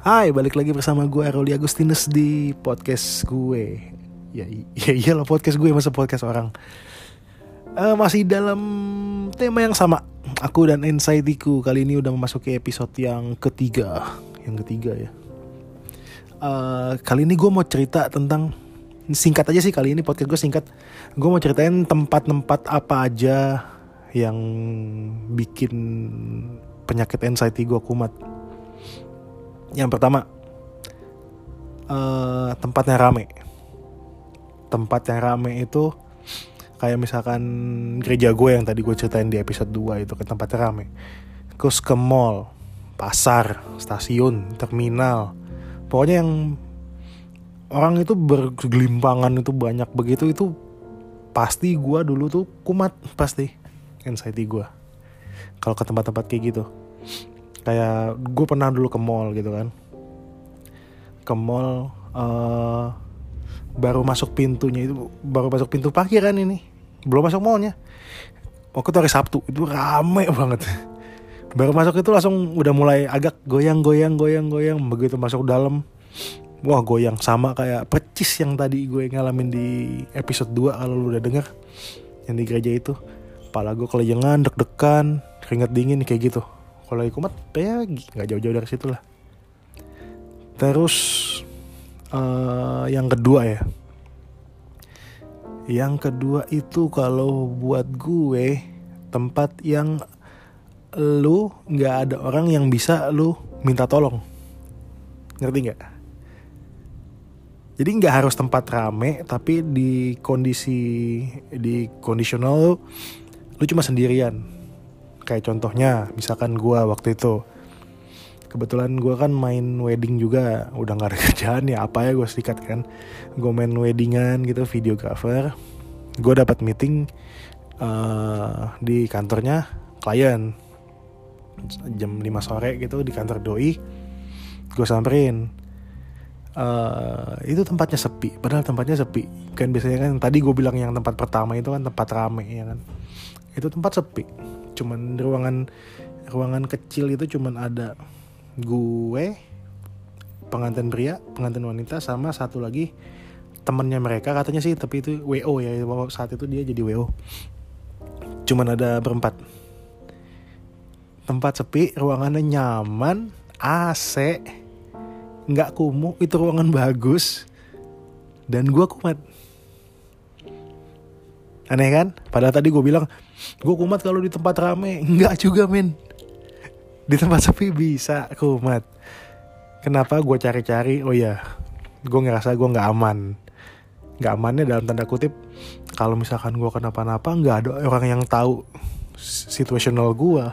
Hai, balik lagi bersama gue Roli Agustinus di podcast gue. Ya, ya iyalah podcast gue masa podcast orang. Uh, masih dalam tema yang sama. Aku dan anxietyku kali ini udah memasuki episode yang ketiga, yang ketiga ya. Uh, kali ini gue mau cerita tentang singkat aja sih kali ini podcast gue singkat. Gue mau ceritain tempat-tempat apa aja yang bikin penyakit anxiety gue kumat. Yang pertama, uh, tempatnya rame. Tempat yang rame itu kayak misalkan gereja gue yang tadi gue ceritain di episode 2 itu ke tempatnya rame. Terus ke mall, pasar, stasiun, terminal. Pokoknya yang orang itu bergelimpangan itu banyak begitu itu pasti gue dulu tuh kumat pasti anxiety gue kalau ke tempat-tempat kayak gitu kayak gue pernah dulu ke mall gitu kan. Ke mall uh, baru masuk pintunya itu baru masuk pintu parkiran ini. Belum masuk mallnya. Waktu itu hari Sabtu itu rame banget. Baru masuk itu langsung udah mulai agak goyang goyang goyang goyang. Begitu masuk dalam wah goyang. Sama kayak percis yang tadi gue ngalamin di episode 2 kalau lu udah denger. Yang di gereja itu. Kepala gue kelejengan deg-degan keringet dingin kayak gitu kalau lagi kumat ya nggak jauh-jauh dari situ lah. Terus uh, yang kedua ya. Yang kedua itu kalau buat gue tempat yang lu nggak ada orang yang bisa lu minta tolong. Ngerti nggak? Jadi nggak harus tempat rame tapi di kondisi di kondisional lu cuma sendirian kayak contohnya misalkan gue waktu itu. Kebetulan gue kan main wedding juga udah nggak ada kerjaan ya apa ya gue sikat kan. Gue main weddingan gitu videographer. Gue dapat meeting uh, di kantornya klien. Jam 5 sore gitu di kantor doi gue samperin. Uh, itu tempatnya sepi padahal tempatnya sepi. Kan biasanya kan tadi gue bilang yang tempat pertama itu kan tempat rame ya kan. Itu tempat sepi cuman ruangan ruangan kecil itu cuman ada gue pengantin pria pengantin wanita sama satu lagi temennya mereka. Katanya sih tapi itu wo ya saat itu dia jadi wo cuman ada berempat. Tempat sepi ruangannya nyaman AC nggak kumuh itu ruangan bagus dan gue kumat. Aneh kan? Padahal tadi gue bilang gue kumat kalau di tempat rame. Nggak juga men di tempat sepi bisa kumat. Kenapa gue cari-cari? Oh ya gue ngerasa gue nggak aman. Nggak amannya dalam tanda kutip kalau misalkan gue kenapa-napa nggak ada orang yang tahu situasional gue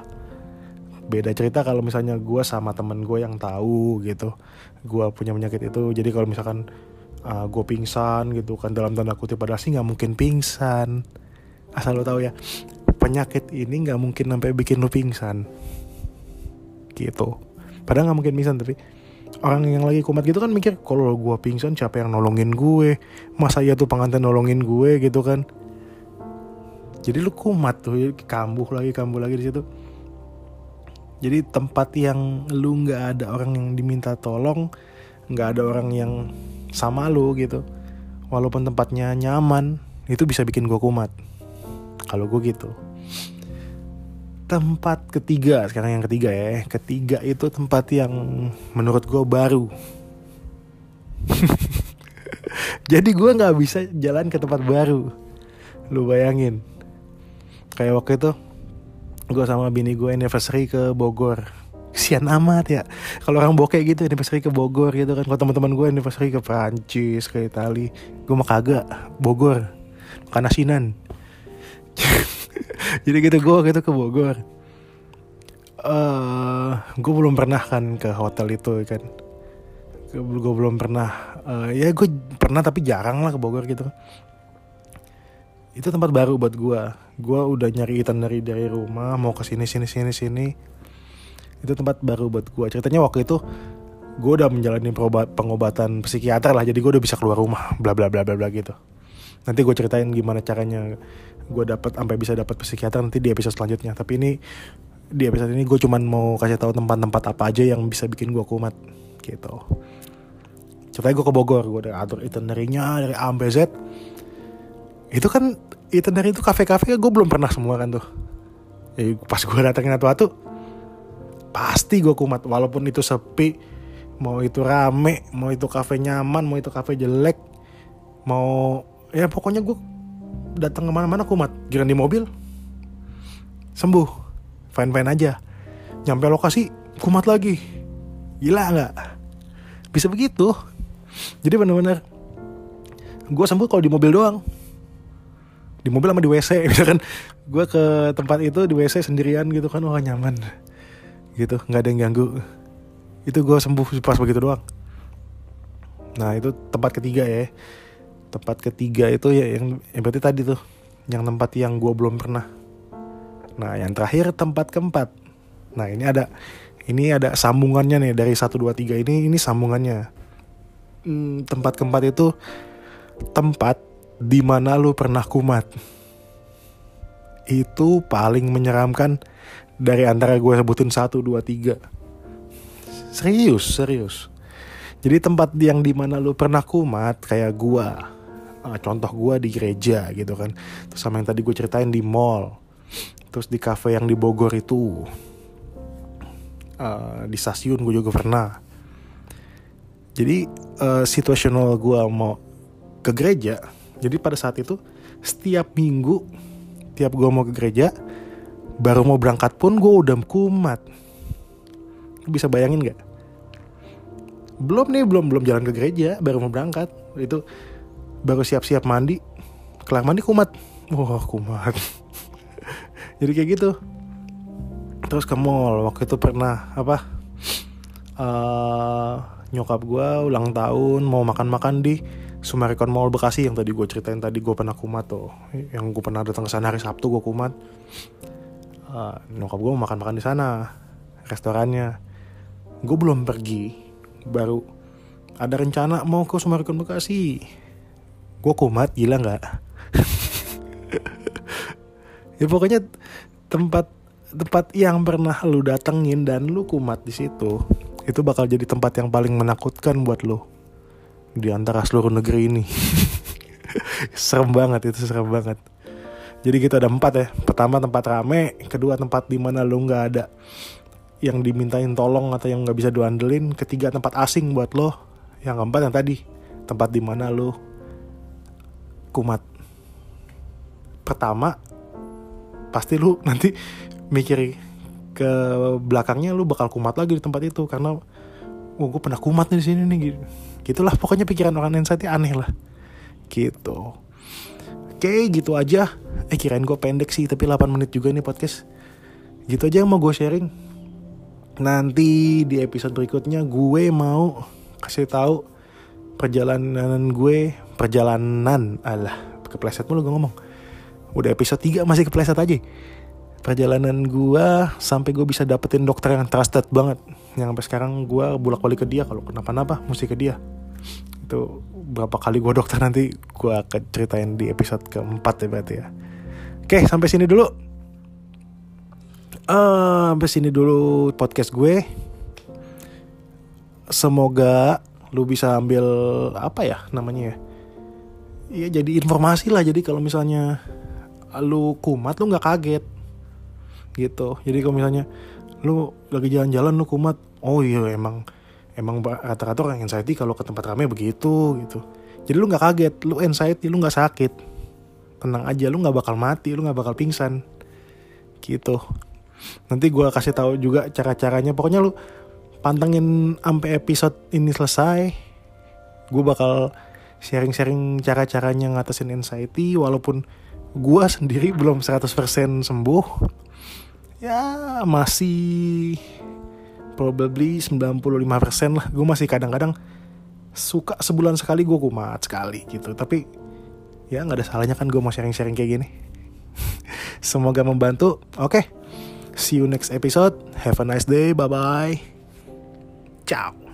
beda cerita kalau misalnya gue sama temen gue yang tahu gitu. Gue punya penyakit itu jadi kalau misalkan uh, gue pingsan gitu kan dalam tanda kutip padahal sih nggak mungkin pingsan. Asal lo tahu ya penyakit ini nggak mungkin sampai bikin lo pingsan. Gitu. Padahal nggak mungkin pingsan tapi orang yang lagi kumat gitu kan mikir kalau gue pingsan siapa yang nolongin gue? Masa ya tuh pengantin nolongin gue? Gitu kan. Jadi lu kumat tuh kambuh lagi kambuh lagi di situ. Jadi tempat yang lu nggak ada orang yang diminta tolong nggak ada orang yang sama lu gitu walaupun tempatnya nyaman itu bisa bikin gue kumat. Kalau gue gitu tempat ketiga sekarang yang ketiga ya. Ketiga itu tempat yang menurut gue baru. Jadi gue nggak bisa jalan ke tempat baru. Lu bayangin. Kayak waktu itu gue sama bini gue anniversary ke Bogor. Kesian amat ya. Kalau orang bokeh gitu anniversary ke Bogor gitu kan. Kalau teman-teman gue anniversary ke Prancis ke Itali. Gue mah kagak. Bogor. Makan asinan jadi gitu gue gitu ke Bogor. Uh, gue belum pernah kan ke hotel itu kan. Gue belum pernah uh, ya gue pernah tapi jarang lah ke Bogor gitu. Itu tempat baru buat gue gue udah nyari itinerary dari rumah mau ke sini sini sini sini. Itu tempat baru buat gue ceritanya waktu itu gue udah menjalani pengobatan psikiater lah. Jadi gue udah bisa keluar rumah bla bla bla bla bla gitu. Nanti gue ceritain gimana caranya gue dapat sampai bisa dapat psikiater nanti di episode selanjutnya. Tapi ini di episode ini gue cuman mau kasih tahu tempat-tempat apa aja yang bisa bikin gue kumat gitu. Ceritanya gue ke Bogor gue udah atur itinerary-nya dari A sampai Z. Itu kan itinerary itu kafe-kafe gue belum pernah semua kan tuh. Jadi pas gue datengin satu-satu pasti gue kumat. Walaupun itu sepi mau itu rame mau itu kafe nyaman mau itu kafe jelek mau ya pokoknya gue datang ke mana-mana kumat giran di mobil. Sembuh. Fine fine aja. Nyampe lokasi kumat lagi. Gila nggak? Bisa begitu. Jadi benar-benar gue sembuh kalau di mobil doang. Di mobil sama di WC misalkan gue ke tempat itu di WC sendirian gitu kan. Wah nyaman. Gitu nggak ada yang ganggu. Itu gue sembuh pas begitu doang. Nah itu tempat ketiga ya tempat ketiga itu ya yang, yang berarti tadi tuh yang tempat yang gue belum pernah. Nah yang terakhir tempat keempat. Nah ini ada ini ada sambungannya nih dari 1, 2, 3 ini ini sambungannya. Hmm, tempat keempat itu tempat di mana lu pernah kumat. Itu paling menyeramkan dari antara gue sebutin 1, 2, 3 serius serius. Jadi tempat yang di mana lu pernah kumat kayak gua uh, contoh gua di gereja gitu kan. Terus sama yang tadi gue ceritain di mall. Terus di cafe yang di Bogor itu uh, di stasiun gue juga pernah. Jadi uh, situasional gue mau ke gereja jadi pada saat itu setiap minggu tiap gue mau ke gereja baru mau berangkat pun gue udah kumat. Bisa bayangin gak belum nih belum belum jalan ke gereja baru mau berangkat. Itu baru siap-siap mandi kelar mandi kumat. Wah kumat. Jadi kayak gitu. Terus ke mall waktu itu pernah apa uh, nyokap gue ulang tahun mau makan-makan di Sumarikon Mall Bekasi yang tadi gue ceritain tadi gue pernah kumat tuh. Yang gue pernah datang ke sana hari Sabtu gue kumat. Uh, nyokap gue mau makan-makan di sana restorannya. Gue belum pergi baru ada rencana mau ke Sumarikon Bekasi gue kumat gila nggak? Ya pokoknya tempat tempat yang pernah lu datengin dan lu kumat di situ itu bakal jadi tempat yang paling menakutkan buat lu. Di antara seluruh negeri ini. Serem banget itu serem banget. Jadi kita ada empat ya. Pertama tempat rame kedua tempat di mana lu nggak ada yang dimintain tolong atau yang nggak bisa diandelin ketiga tempat asing buat lo yang keempat yang tadi tempat di mana lo kumat. Pertama pasti lu nanti mikir ke belakangnya lu bakal kumat lagi di tempat itu karena oh, gue pernah kumat di sini nih gitu. Gitulah pokoknya pikiran orang insight aneh lah. Gitu. Oke gitu aja. Eh kirain gue pendek sih tapi 8 menit juga nih podcast. Gitu aja yang mau gue sharing. Nanti di episode berikutnya gue mau kasih tahu perjalanan gue perjalanan. Alah kepleset mulu gue ngomong. Udah episode 3 masih kepleset aja. Perjalanan gue sampai gue bisa dapetin dokter yang trusted banget. Yang sampai sekarang gue bolak balik ke dia kalau kenapa-napa mesti ke dia. Itu berapa kali gue dokter nanti gue akan ceritain di episode keempat ya berarti ya. Oke sampai sini dulu. Uh, sampai sini dulu podcast gue. Semoga lu bisa ambil apa ya namanya ya? Iya jadi informasi lah. Jadi kalau misalnya lu kumat lu nggak kaget gitu. Jadi kalau misalnya lu lagi jalan-jalan lu kumat, oh iya emang emang rata-rata orang anxiety kalau ke tempat ramai begitu gitu. Jadi lu nggak kaget, lu anxiety, lu nggak sakit. Tenang aja, lu nggak bakal mati, lu nggak bakal pingsan. Gitu. Nanti gue kasih tahu juga cara-caranya. Pokoknya lu pantengin sampai episode ini selesai. Gue bakal sharing-sharing cara-caranya ngatasin anxiety walaupun gue sendiri belum 100% sembuh. Ya masih probably 95% lah. Gue masih kadang-kadang suka sebulan sekali gue kumat sekali gitu. Tapi ya nggak ada salahnya kan gue mau sharing-sharing kayak gini. Semoga membantu. Oke. Okay. See you next episode. Have a nice day. Bye bye. Ciao.